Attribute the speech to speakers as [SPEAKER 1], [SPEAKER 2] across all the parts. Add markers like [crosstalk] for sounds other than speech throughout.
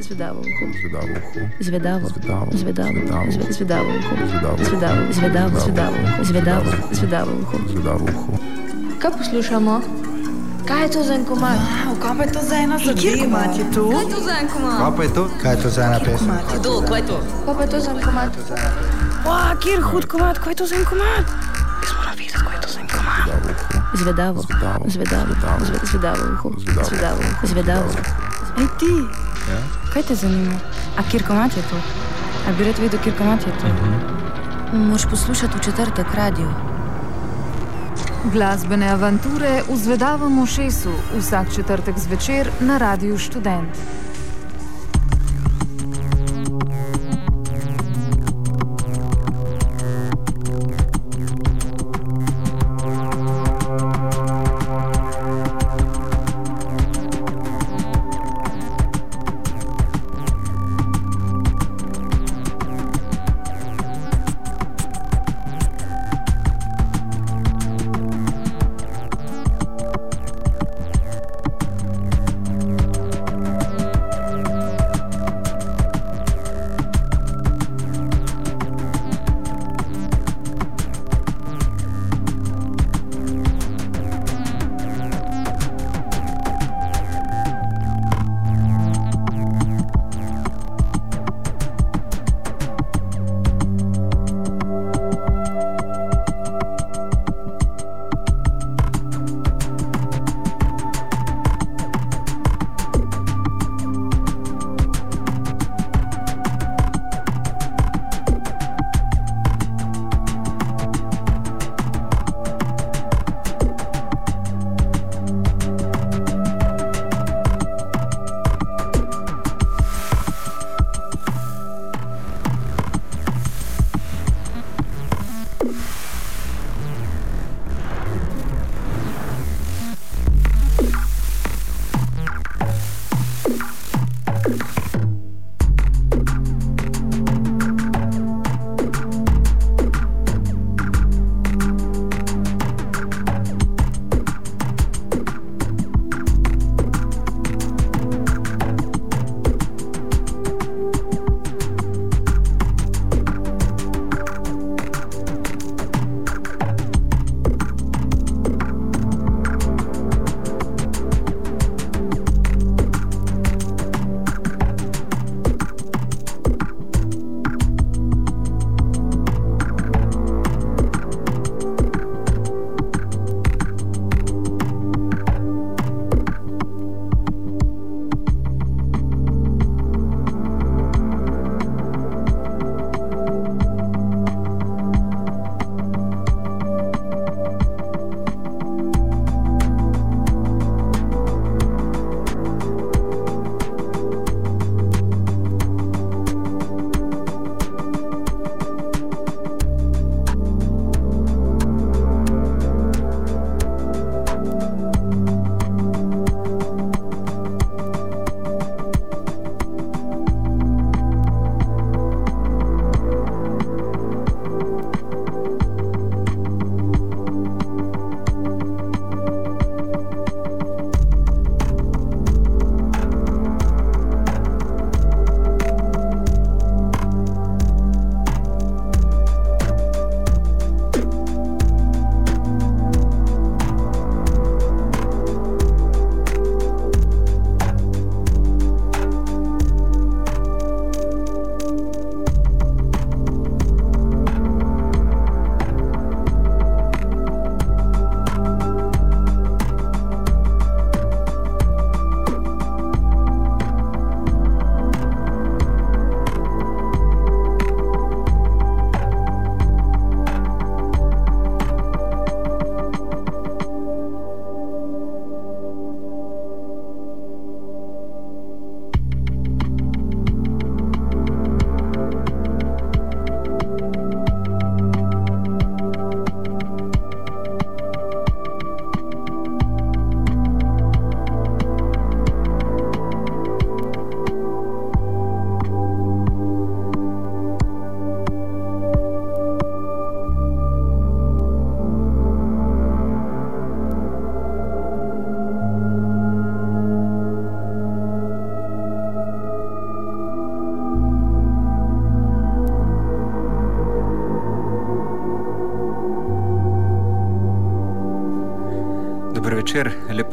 [SPEAKER 1] Zvedavo uho.
[SPEAKER 2] Zvedavo uho.
[SPEAKER 1] Zvedavo.
[SPEAKER 2] Zvedavo.
[SPEAKER 1] Zvedavo.
[SPEAKER 2] Zvedavo.
[SPEAKER 1] Zve- Zvedavo uho.
[SPEAKER 2] Zvedavo.
[SPEAKER 1] Zvedavo. Zvedavo. Zvedavo uho. Zvedavo. Zvedavo uho.
[SPEAKER 2] Zvedavo uho.
[SPEAKER 3] Kaj poslušamo? Kaj je to za en komad?
[SPEAKER 4] Wow, kaj pa je to za ena zadeva?
[SPEAKER 5] je to?
[SPEAKER 3] Kaj je to za en komad?
[SPEAKER 6] Kaj pa je to?
[SPEAKER 7] Kaj je to za ena pesem?
[SPEAKER 5] Kaj je to?
[SPEAKER 3] Kaj pa je to za en komad?
[SPEAKER 4] Wow, kjer hud komad, kaj je to za en komad? Jaz moram vedeti, kaj je to za en komad.
[SPEAKER 2] Zvedavo uho.
[SPEAKER 1] Zvedavo.
[SPEAKER 2] Zvedavo.
[SPEAKER 1] Zvedavo.
[SPEAKER 2] Zvedavo.
[SPEAKER 1] Zve- Zvedavo uho.
[SPEAKER 2] Zvedavo.
[SPEAKER 1] Zvedavo uho. Zvedavo.
[SPEAKER 4] Ej ti,
[SPEAKER 2] Ja?
[SPEAKER 4] kaj te zanima? A kjer komad je to? A bi rad vedel, kjer komad je to?
[SPEAKER 1] Moš poslušati v četrtek radio.
[SPEAKER 8] Glasbene avanture v Zvedavem ušesu vsak četrtek zvečer na Radiu Študent.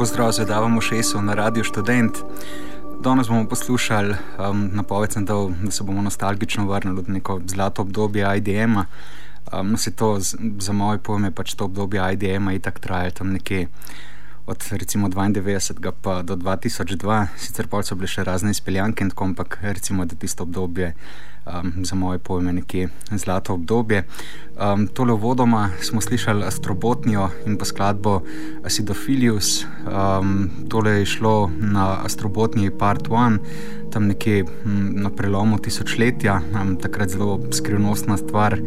[SPEAKER 2] Večer, lepo zdrav, zvedavamo še eso na Radio Student. Danes bomo poslušali um, napoved, da, da se bomo nostalgično vrnili v neko zlato obdobje IDM-a. Um, no, se to z, za moje pojme, pač to obdobje IDM-a je tako trajalo tam nekje od recimo 92 pa do 2002, sicer pa so bile še razne izpeljanke in tako, ampak recimo da tisto obdobje um, za moje pojme nekje zlato obdobje. Um, tole vodoma smo slišali Astrobotnijo in pa skladbo Acidophilius. Um, tole je šlo na Astrobotniji Part 1, tam nekje hm, na prelomu tisočletja, um, takrat zelo skrivnostna stvar,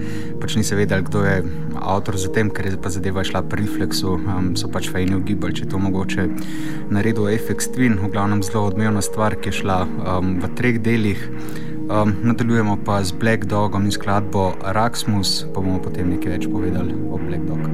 [SPEAKER 2] pač nisi vedel, kdo je avtor za tem, ker je pa zadeva šla pri refleksu, um, so pač fejni ugibali, če to mogoče naredil FX Twin, v glavnem zelo odmevna stvar, ki je šla um, v treh delih. Um, nadaljujemo pa z Black Dogom in skladbo Raxmus, pa bomo potem nekaj več povedali o Black Dogu.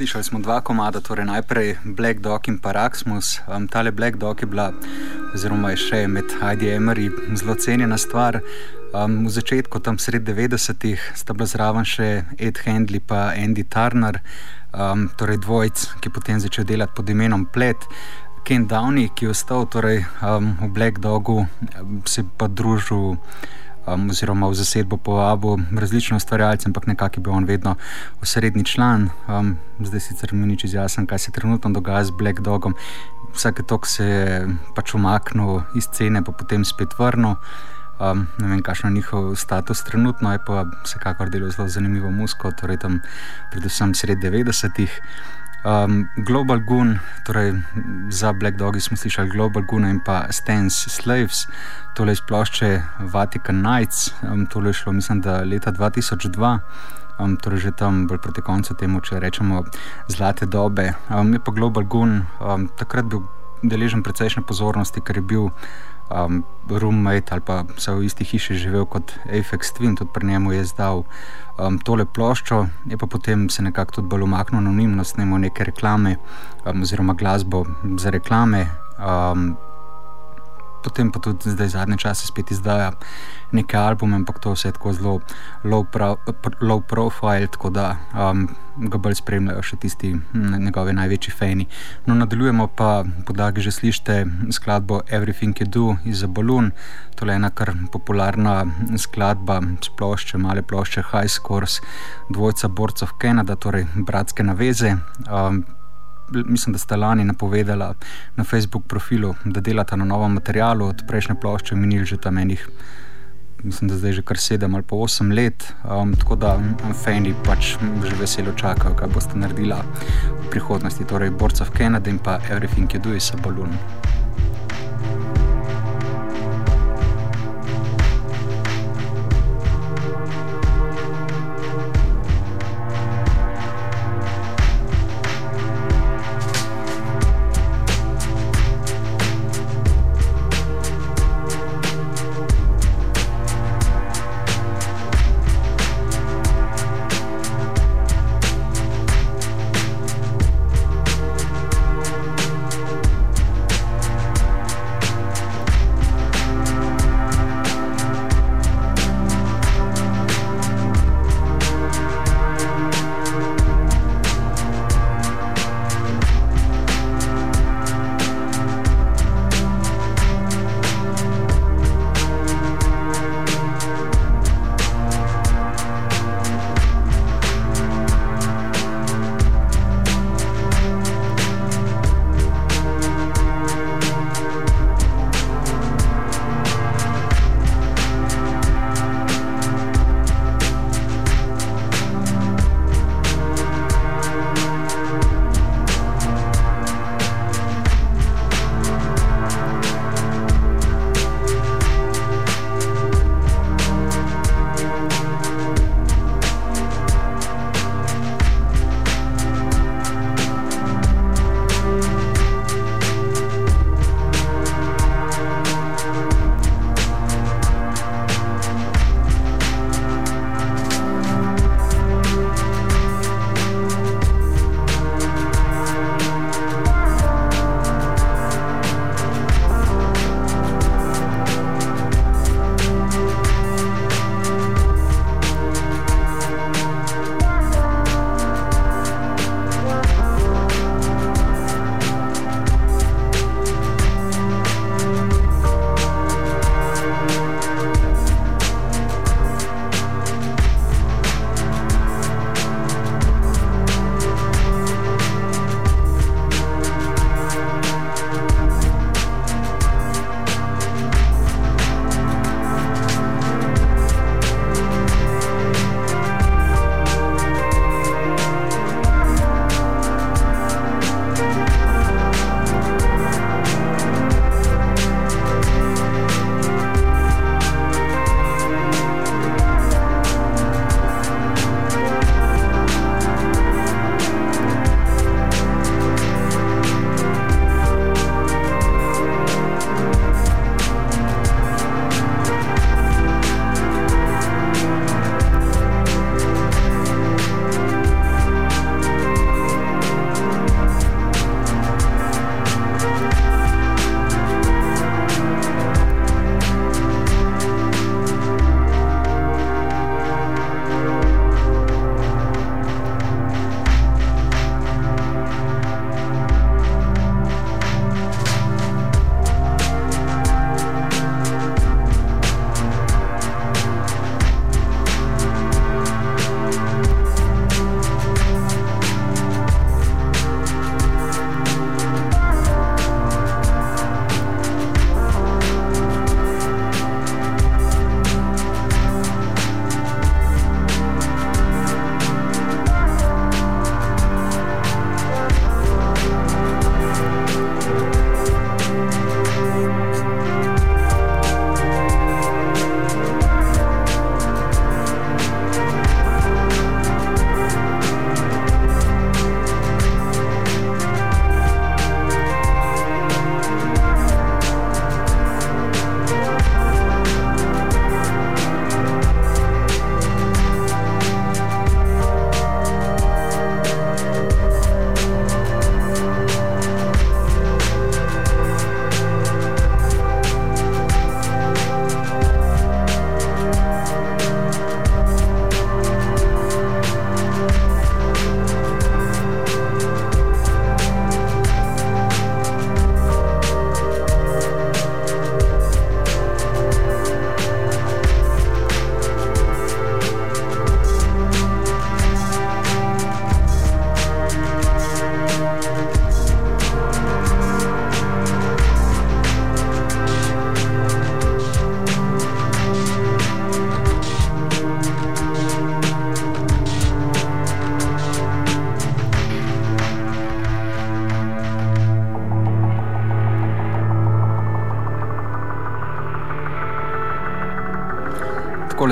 [SPEAKER 2] Slišali smo dva komada, torej najprej Black Dog in Paraxmus. Um, tale Black Dog je bila, oziroma je še med Heidi Emery, zelo cenjena stvar. Um, v začetku, tam sred 90-ih, sta bila zraven še Ed Handley in Andy Turner, um, torej dvojc, ki je potem začel delati pod imenom Plet. Ken Downey, ki je ostal torej, um, v Black Dogu, se pa družil um, oziroma v zasedbo povabil različne ustvarjalce, ampak nekako je bil on vedno osrednji član. Um, zdaj sicer mi ni čisto jasno, kaj se trenutno dogaja z Black Dogom. Vsake tok se je pač umaknil iz scene, pa potem spet vrnil. Um, ne vem, kakšno je njihov status trenutno, je pa vsekakor delo zelo zanimivo musko, torej tam predvsem sred 90-ih. Um, Global Gun, torej za Black Dogs smo slišali Global Gun in pa Stance Slaves, tole iz plošče Vatican Nights, um, tole je šlo, mislim, da leta 2002. Um, torej, že tam bolj proti koncu temu, če rečemo, zlate dobe. Um, je pa Global Gun um, takrat bil deležen precejšnje pozornosti, ker je bil um, roommate ali pa vse v isti hiši živel kot Apex Twin, tudi pri njemu je zdal um, tole ploščo, je pa potem se nekako tudi bolj umaknil anonimno, snemo neke reklame um, oziroma glasbo za reklame. Um, potem pa tudi zdaj zadnje čase spet izdaja neke albume, ampak to vse tako zelo low, pro, low profile, tako da um, ga bolj spremljajo še tisti njegovi največji fani. No, nadaljujemo pa, podlagi že slišite skladbo Everything You Do iz Balloon, to je ena kar popularna skladba s plošče, male plošče High Scores, dvojca borcev Canada, torej bratske naveze. Um, mislim, da sta lani napovedala na Facebook profilu, da delata na novem materialu, od prejšnje plošče minili že tam enih, mislim, da zdaj že kar sedem ali pa osem let. Um, tako da fani pač že veselo čakajo, kaj boste naredila v prihodnosti. Torej, Borca v Kanadi in pa Everything You Do is a Balloon.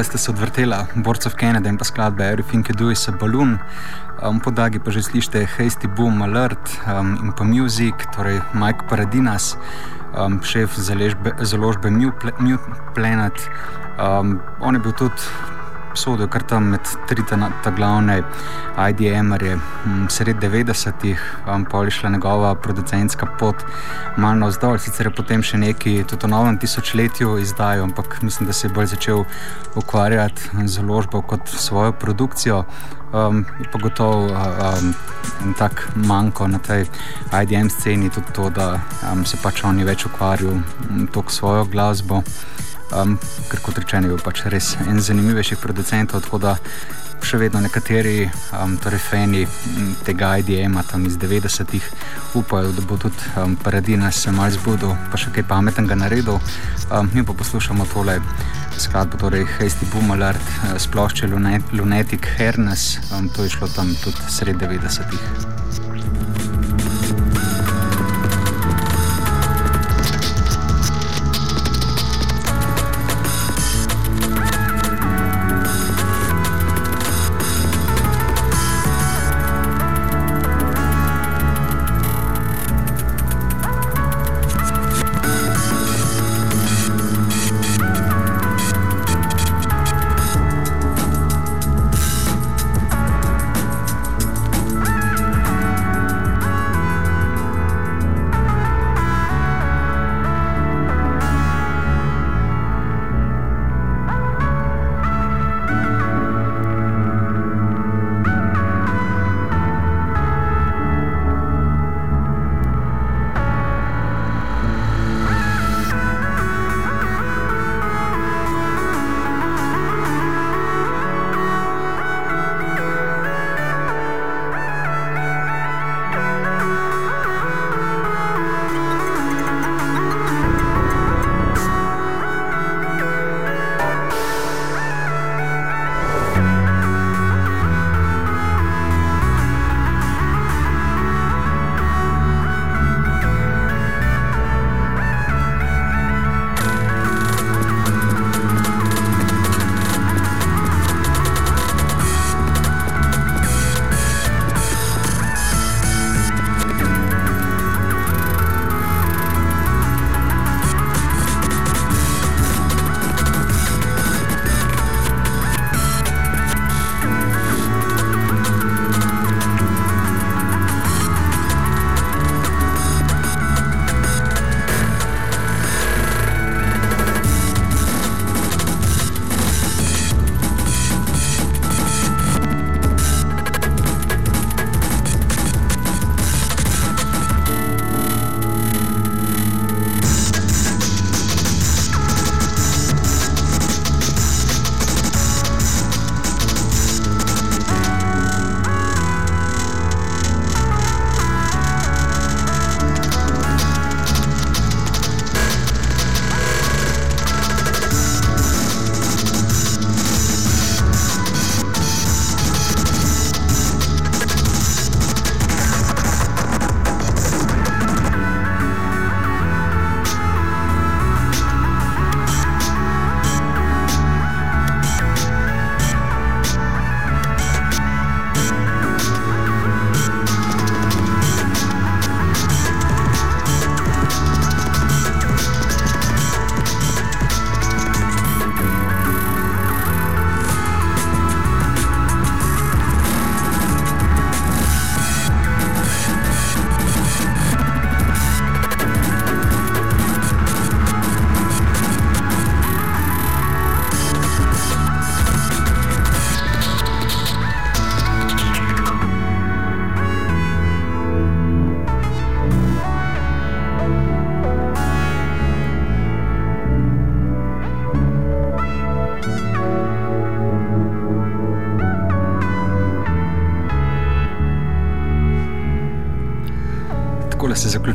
[SPEAKER 2] Ste se odvrtela, borcev Kennedy in pa skladbe Everything You Do is a Balloon. Um, Podagi pa že slišite Hasty Boom Alert um, in pa Music, torej Mike Paradinas, um, šef založbe Mute Planet. Um, on je bil tudi sodijo kar tam med tri ta, glavne IDM-erje. Sred 90-ih um, pa je šla njegova producentska pot malo navzdol, sicer je potem še neki tudi v novem tisočletju izdajo, ampak mislim, da se je bolj začel ukvarjati z založbo kot svojo produkcijo. Um, je pa gotovo um, tak manjko na tej IDM sceni tudi to, da um, se pač oni več ukvarjajo s svojo glasbo um, ker kot rečeno, je pač res en zanimivejših producentov. Tako da še vedno nekateri um, torej fani tega IDM-a tam iz 90-ih upajo, da bo tudi um, Paradina se mal zbudil, pa še kaj pametnega naredil. Um, mi pa poslušamo tole. Skladbo, torej Hasty Boom Alert, eh, splošče Lunatic Hernes, um, to je šlo tam tudi sred 90-ih.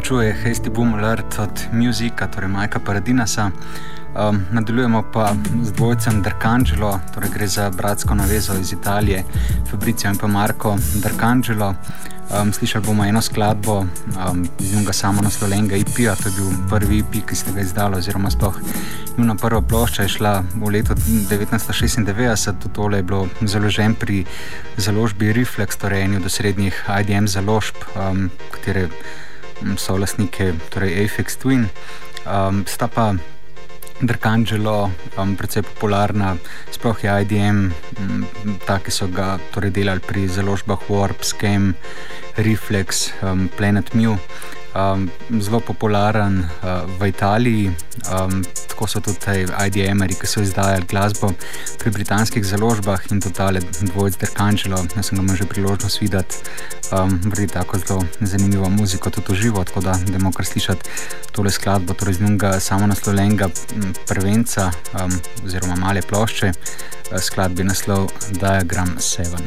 [SPEAKER 2] Zaključuje Hasty Boom Alert od Musika, torej Majka Paradinasa. Um, nadaljujemo pa z dvojcem Darkangelo, torej gre za bratsko navezo iz Italije, Fabricio in pa Marko Darkangelo. Um, slišali bomo eno skladbo um, iz njega samo naslovljenega IP-ja, to je bil prvi IP, ki ste ga izdali, oziroma sploh njuna prva plošča je šla v letu 1996, tudi tole je bilo založen pri založbi Reflex, torej eni od srednjih IDM založb, um, katere so lastnike, torej Apex Twin. Um, sta pa Drkangelo, um, predvsej popularna, sploh je IDM, um, ta, ki so ga torej delali pri založbah Warp, Scam, Reflex, um, Planet Mew um, zelo popularen uh, v Italiji. Um, tako so tudi IDM-eri, ki so izdajali glasbo pri britanskih založbah in tudi tale dvojc Derkančelo. Jaz sem ga imel že priložnost videti, um, vrti tako zelo zanimivo muziko, tudi v živo, tako da bomo kar slišati tole skladbo, torej z njega samo naslovljenega prvenca um, oziroma male plošče, uh, skladbi naslov Diagram 7.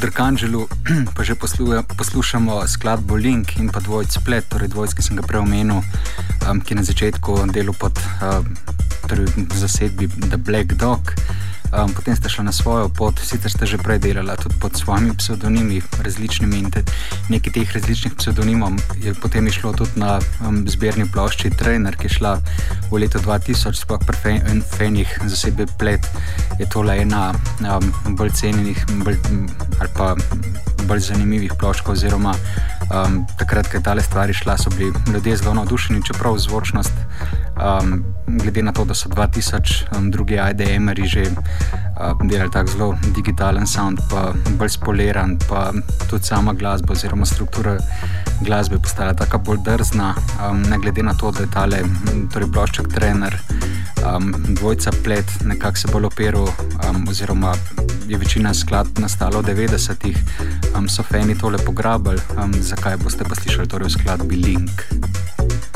[SPEAKER 2] po Drkanželu [clears throat] pa že posluje, poslušamo skladbo Link in pa dvojc Splet, torej dvojc, ki sem ga prej omenil, um, ki je na začetku delo pod um, torej zasedbi The Black Dog. Um, potem ste šli na svojo pot, sicer ste že prej delali tudi pod svojimi psevdonimi, različnimi in te, nekaj teh različnih psevdonimov je potem išlo tudi na um, zbirni plošči Trainer, ki je šla v letu 2000, sploh pri Fenih za sebe plet. Je to le ena um, bolj cenjenih bolj, ali pa bolj zanimivih plošč, oziroma um, takrat, ko je ta stvar šla, so bili ljudje zelo navdušeni, čeprav zvočnost um, glede na to, da so 2000 um, drugi IDM-eri že um, delali tako zelo digitalen sound, pa bolj spoliran, pa tudi sama glasba oziroma struktura glasbe postala tako bolj drzna, um, ne glede na to, da je tale torej plošček trener. Um, dvojca plet, nekako se bolj opiral, um, oziroma je večina skladb nastala v 90-ih, um, so fani tole pograbili, um, zakaj boste pa slišali torej v skladbi Link.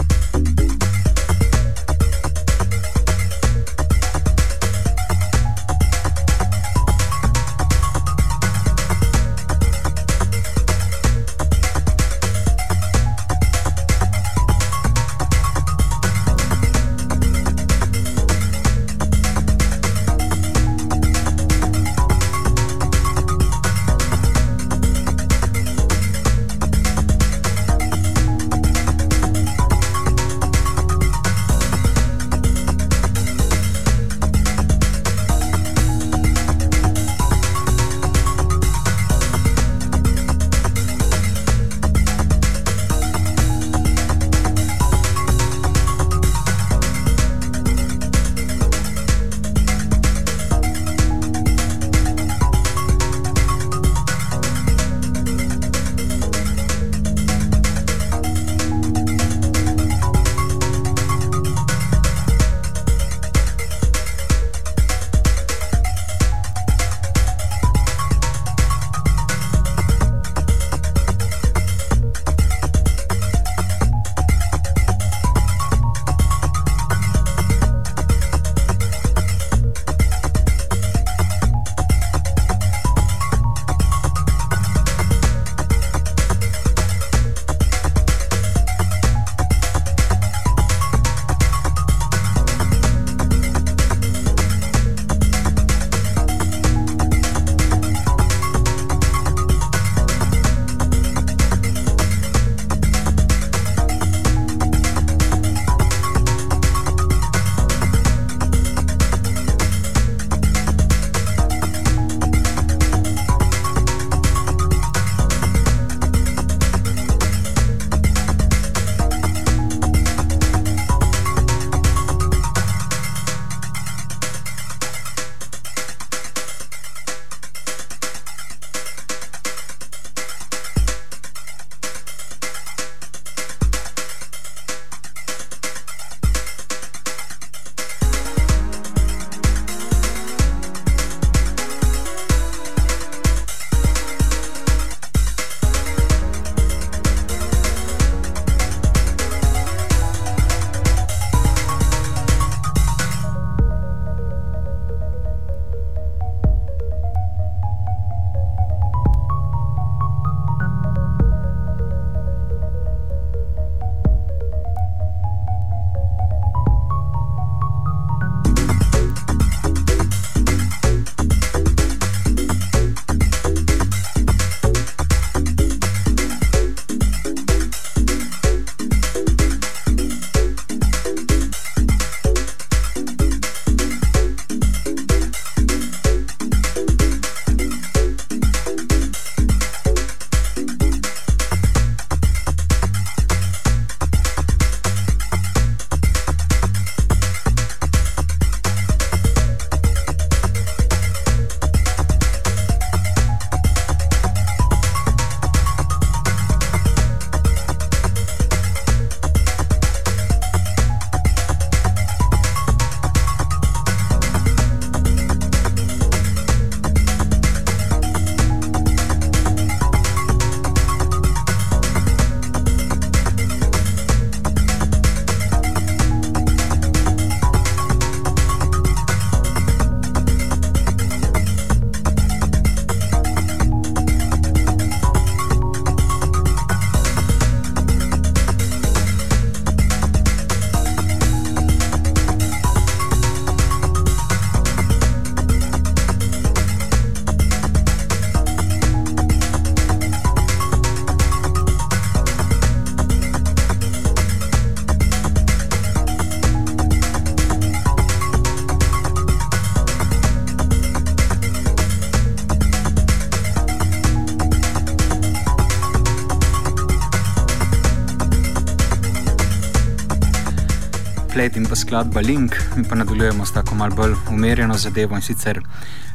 [SPEAKER 2] Skladba Link, mi pa nadaljujemo s tako malce bolj umirjeno zadevo in sicer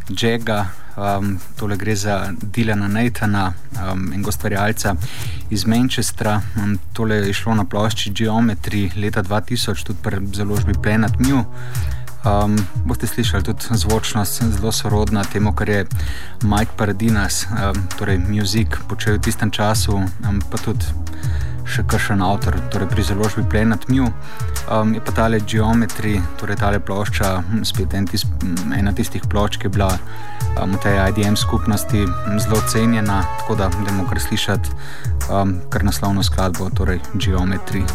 [SPEAKER 2] Jega. Um, tole gre za Dilana Nathana um, in gostvarjalca iz Manchestra. Um, tole je šlo na plošči Geometry leta 2000, tudi pri založbi Planet New. Um, boste slišali tudi zvočnost, zelo sorodna temu, kar je Mike Paradinas, um, torej Music, počel v tistem času, um, pa tudi še kakšen avtor, torej pri založbi Planet Mew. Um, je pa tale Geometry, torej tale plošča, hm, spet en tis, ena tistih plošč, ki je bila um, v tej IDM skupnosti zelo cenjena, tako da bomo kar slišati um, kar naslovno skladbo, torej Geometry.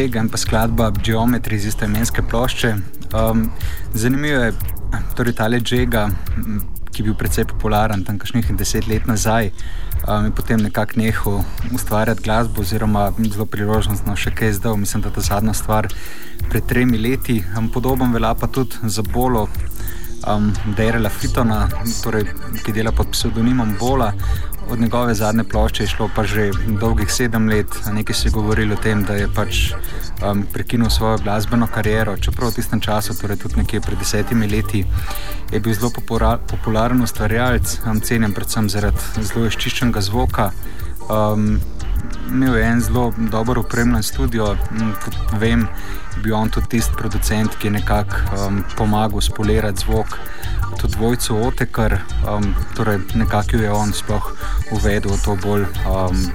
[SPEAKER 2] Jega in pa skladba Geometry iz iste imenske plošče. Um, zanimivo je, torej tale Jega, ki je bil precej popularen tam kakšnih deset let nazaj, um, in potem nekako nehal ustvarjati glasbo, oziroma zelo priložnostno še kaj zdaj, mislim, da je ta zadnja stvar pred tremi leti. Um, podoben velja pa tudi za Bolo. Um, Derela Fitona, torej, ki dela pod psevdonimom Bola. Od njegove zadnje plošče je šlo pa že dolgih sedem let, nekaj se je govorilo o tem, da je pač um, prekinil svojo glasbeno kariero, čeprav v tistem času, torej tudi nekje pred desetimi leti, je bil zelo popularen ustvarjalec, um, cenjen predvsem zaradi zelo izčiščenega zvoka. Um, imel je en zelo dobro upremljen studio. Kot vem, bil on tudi tisti producent, ki je nekako um, pomagal spolirati zvok. Tudi dvojcu Otekar, um, torej nekako je on sploh uvedel to bolj um,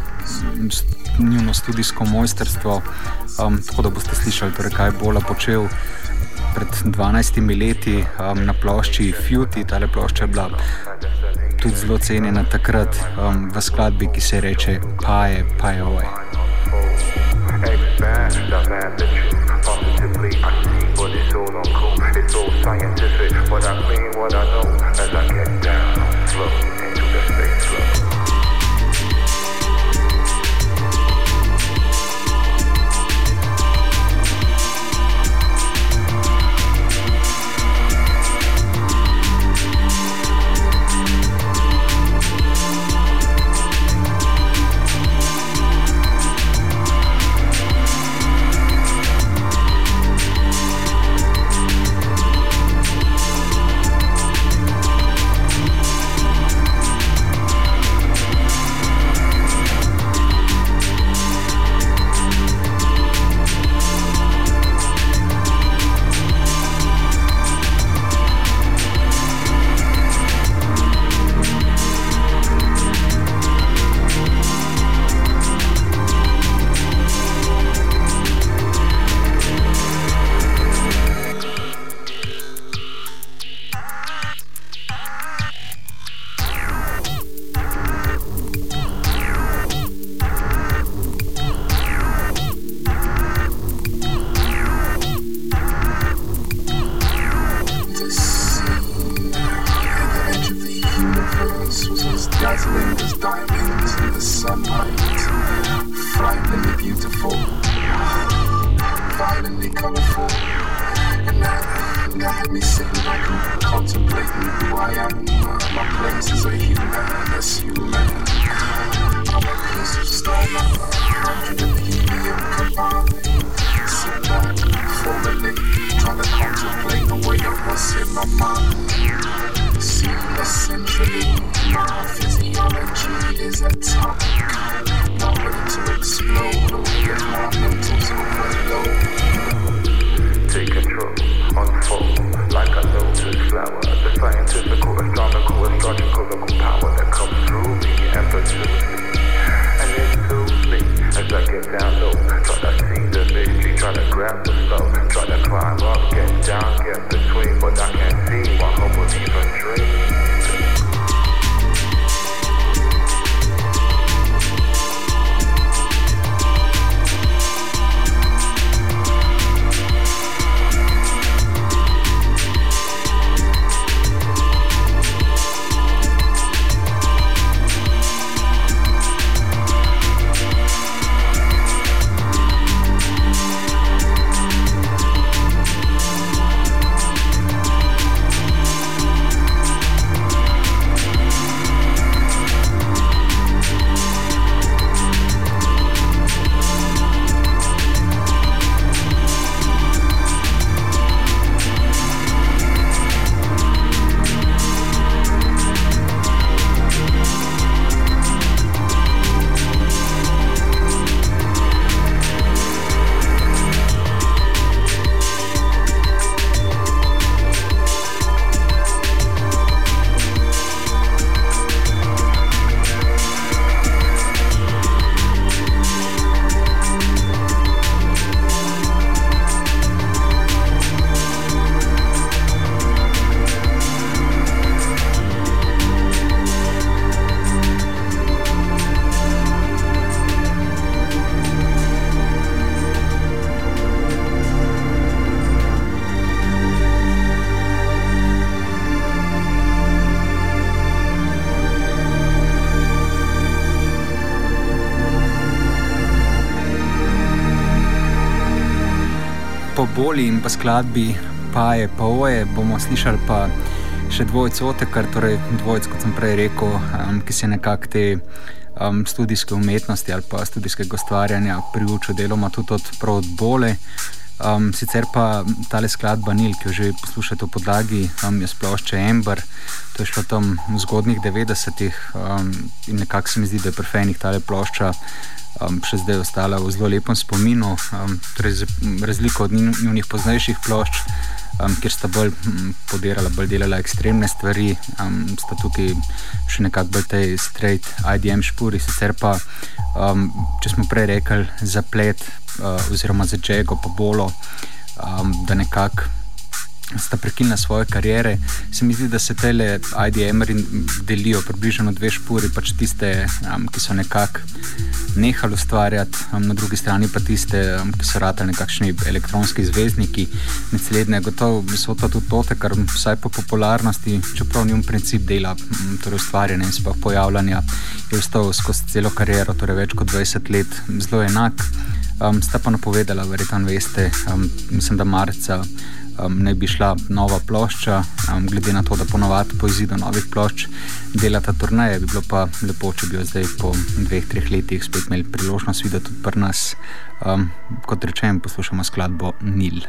[SPEAKER 2] njuno študijsko mojstrstvo. Um, tako da boste slišali, torej, kaj je Bola počel. Pred 12 leti um, na plošči Futi, ta plošča je bila tudi zelo cenjena takrat um, v skladbi, ki se reče Paje, Paje I see, But it's all uncool, it's all scientific. But I mean what I know as I get down on flow. grab the soap, try
[SPEAKER 9] to climb up, get down, get between, but I can't see my hope was even dream.
[SPEAKER 2] Boli in pa skladbi Paje, pa oje, bomo slišali pa še dvojco Otekar, torej dvojc, kot sem prej rekel, um, ki se nekako te um, študijske umetnosti ali pa študijskega ustvarjanja priučil deloma tudi od prav od bole. Um, sicer pa ta skladba Nil, ki jo že poslušate v podlagi, um, je splošče Ember, to je šlo tam v zgodnih 90-ih um, in nekako se mi zdi, da je prefejnih ta plošča um, še zdaj ostala v zelo lepem spominu, um, torej za razliko od njihovih poznejših plošč. Um, ker sta bolj podirala, bolj delala ekstremne stvari, um, sta tukaj še nekako bolj te straight IDM špuri, sicer pa, um, če smo prej rekli, zaplet uh, oziroma za Džego, pa bolo, um, da nekako sta prekinila svoje kariere. Se mi zdi, da se te IDM-eri delijo približno dve špori, pač tiste, um, ki so nekako nehali ustvarjati, um, na drugi strani pa tiste, um, ki so ratali nekakšni elektronski zvezdniki. Naslednje, gotovo so to tudi to, kar vsaj po popularnosti, čeprav njim princip dela, um, torej ustvarjanja in sploh pojavljanja, je ostal skozi celo kariero, torej več kot 20 let, zelo enak. Um, sta pa napovedala, verjetno veste, um, mislim, da marca um, ne bi šla nova plošča, um, glede na to, da ponovadi po izidu novih plošč delata turnaje. Bi bilo pa lepo, če bi jo zdaj po dveh, treh letih spet imeli priložnost videti tudi pri nas. Um, kot rečem, poslušamo skladbo Nil.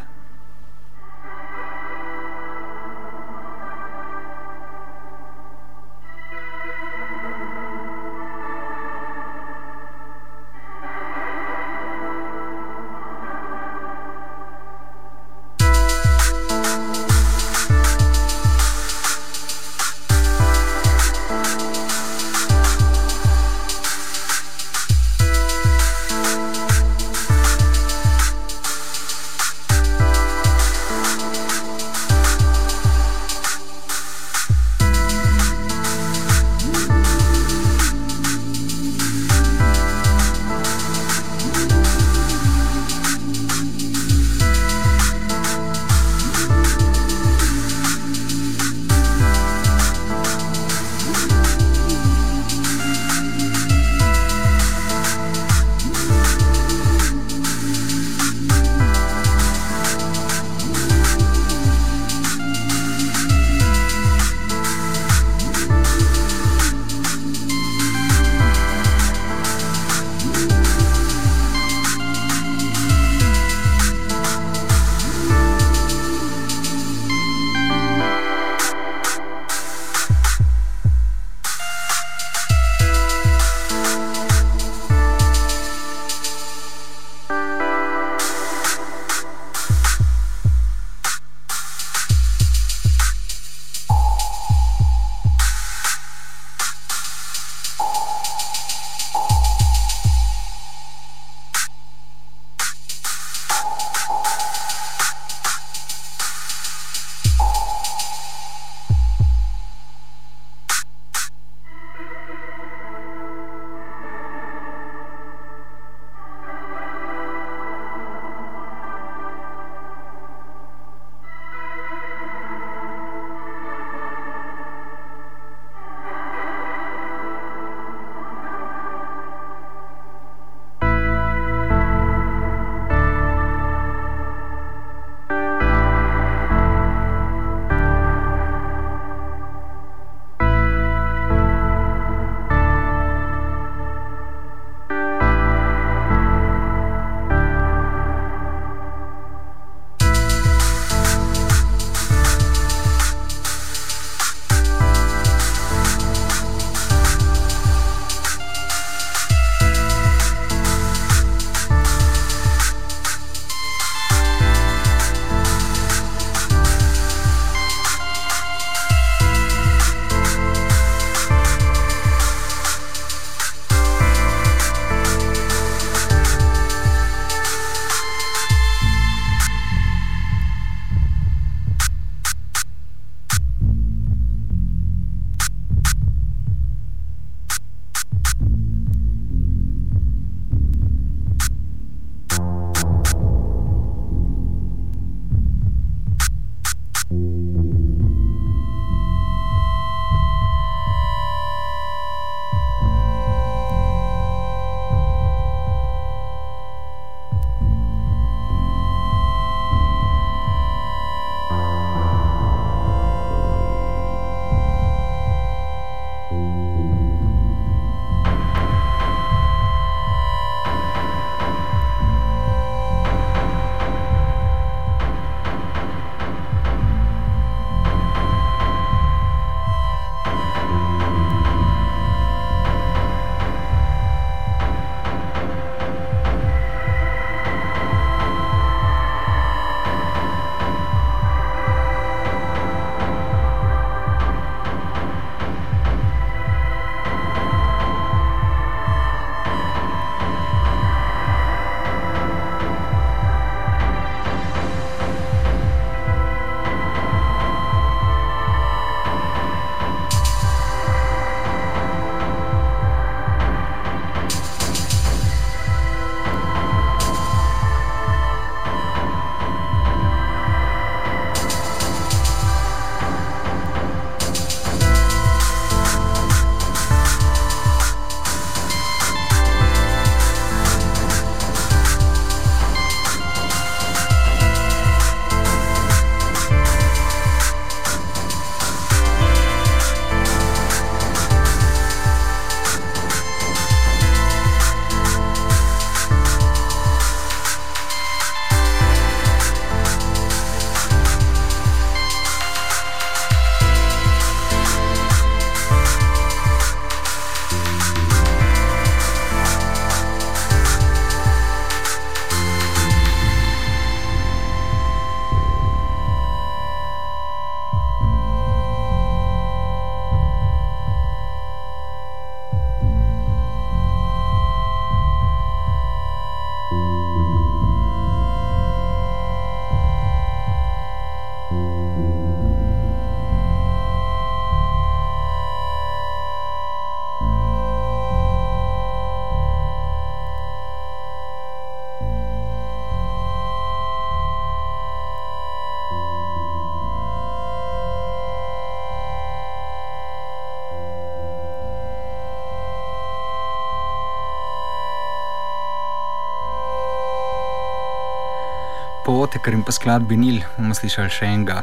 [SPEAKER 2] Oteker in pa skladbi Nil, bomo slišali še enega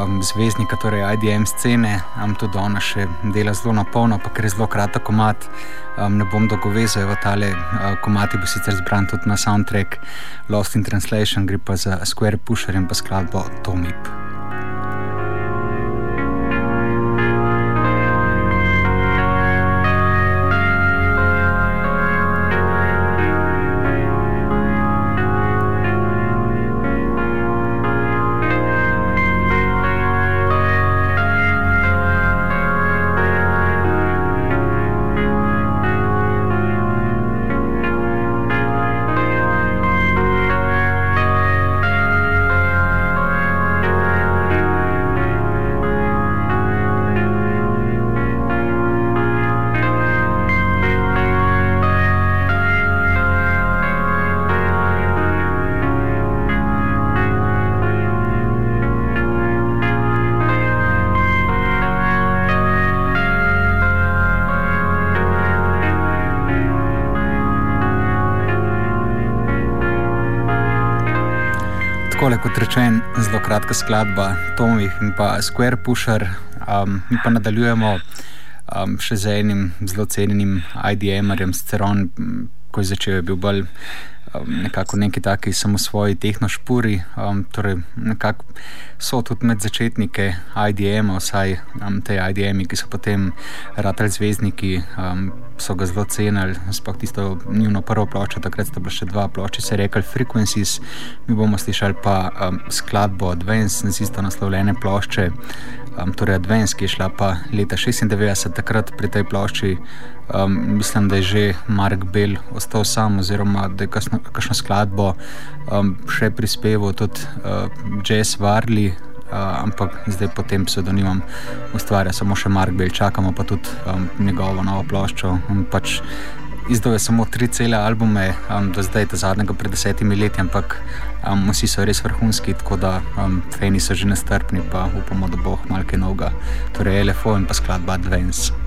[SPEAKER 2] um, zvezdnika, torej IDM scene, um, tudi ona še dela zelo na polno, pa ker je zelo kratek komat, um, ne bom dolgovezal tale uh, komati, bo sicer zbran tudi na soundtrack Lost in Translation, gre pa za Square Pusher in pa skladbo Tomip. Kratka skladba Tomih in pa Square Pusher. Um, mi pa nadaljujemo um, še z enim zelo cenjenim IDM-erjem, sicer on, ko je začel, je bil bolj um, nekako neki taki samo svoji tehnošpuri. Um, torej nekako so tudi med začetnike IDM-a, vsaj um, te IDM-i, ki so potem ratali zvezdniki, um, so ga zelo cenili. Sploh tisto njihovo prvo ploščo, takrat sta bila še dva plošča, se je rekel Frequencies, mi bomo slišali pa um, skladbo Advance, z isto naslovljene plošče. Um, torej, Advance, ki je šla pa leta 96, takrat pri tej plošči Um, mislim, da je že Mark Bell ostal sam, oziroma da je kakšno skladbo um, še prispeval tudi uh, Jazz Varli, ampak zdaj pod tem pseudonimom ustvarja samo še Mark Bell, čakamo pa tudi um, njegovo novo ploščo. Pač Izdal je samo tri cele albume, um, do zdaj, do zadnjega pred desetimi leti, ampak um, vsi so res vrhunski, tako da um, fani so že nestrpni, pa upamo, da bo malo kaj novega. Torej, LFO in pa skladba Advance.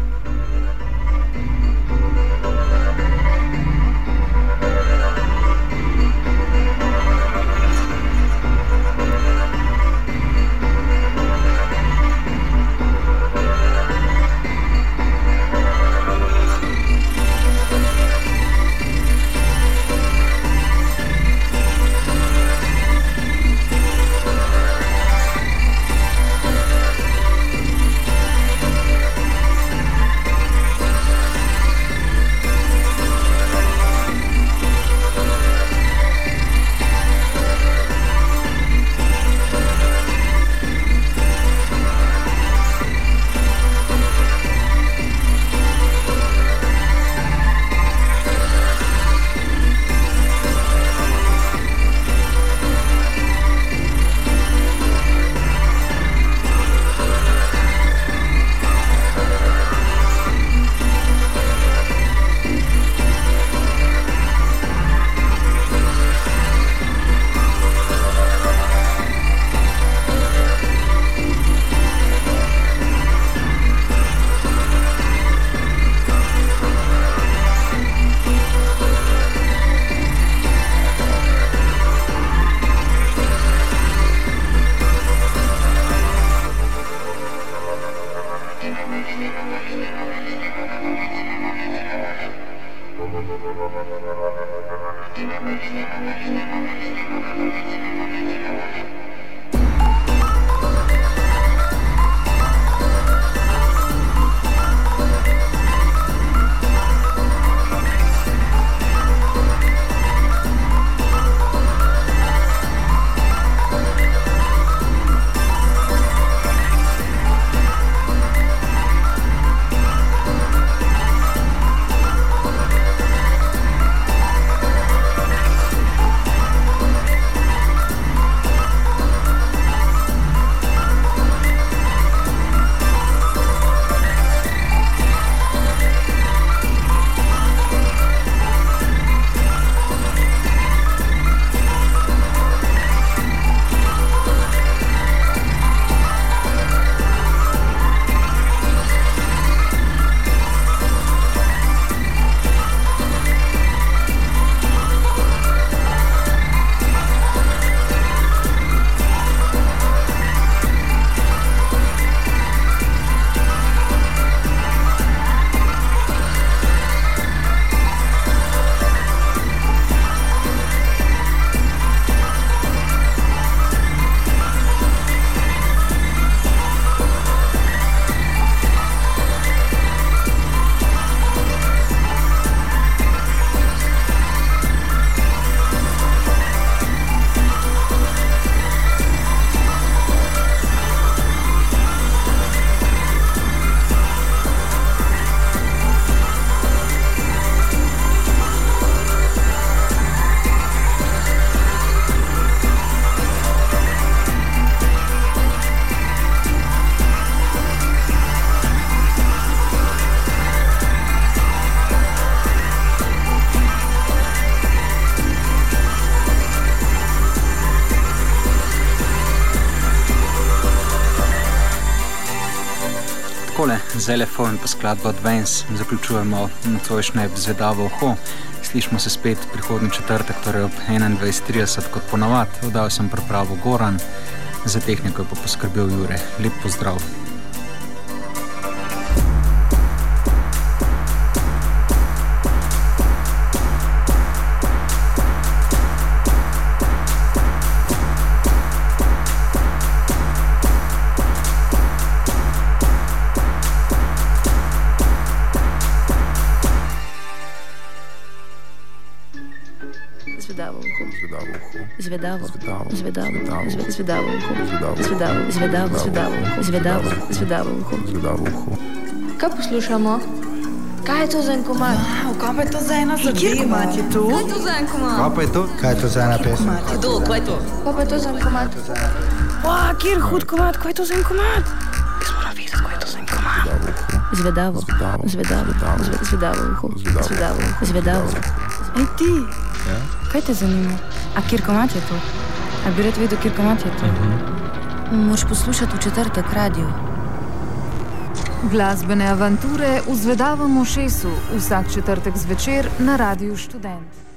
[SPEAKER 2] Z LFO in pa skladbo Advance zaključujemo nocojšnje zvedavo uho. Slišmo se spet prihodni četrtek, torej ob 21.30 kot ponavad. Oddal sem pripravo Goran, za tehniko je pa poskrbel Jure. Lep pozdrav!
[SPEAKER 1] Zvedavo.
[SPEAKER 5] Zvedavo.
[SPEAKER 1] Zvedavo uho.
[SPEAKER 5] Zvedavo.
[SPEAKER 1] Zvedavo uho. Zvedavo uho.
[SPEAKER 3] Kaj poslušamo? Kaj je to za en komad?
[SPEAKER 4] Wow, kaj pa je to za ena zadeva?
[SPEAKER 3] Kaj je to za en komad?
[SPEAKER 6] Kaj pa je to? Kaj je to za ena pesem?
[SPEAKER 4] Komat kaj je to?
[SPEAKER 3] Kaj pa je to za en komad?
[SPEAKER 4] Wow, kjer hud komat, kaj je to za en komat? Jaz moram vedeti, kaj je to za en komat.
[SPEAKER 1] Zvedavo.
[SPEAKER 5] Zvedavo.
[SPEAKER 1] Zvedavo. Zvedavo.
[SPEAKER 5] Zvedavo.
[SPEAKER 1] Zvedavo. Zvedavo.
[SPEAKER 4] Ej ti, kaj te zanima? A kjer komat je to? A bi rad vedel, kjer komat je to?
[SPEAKER 1] Moš poslušati v četrtek radio.
[SPEAKER 8] Glasbene avanture v Zvedavem ušesu vsak četrtek zvečer na Radiu Študent.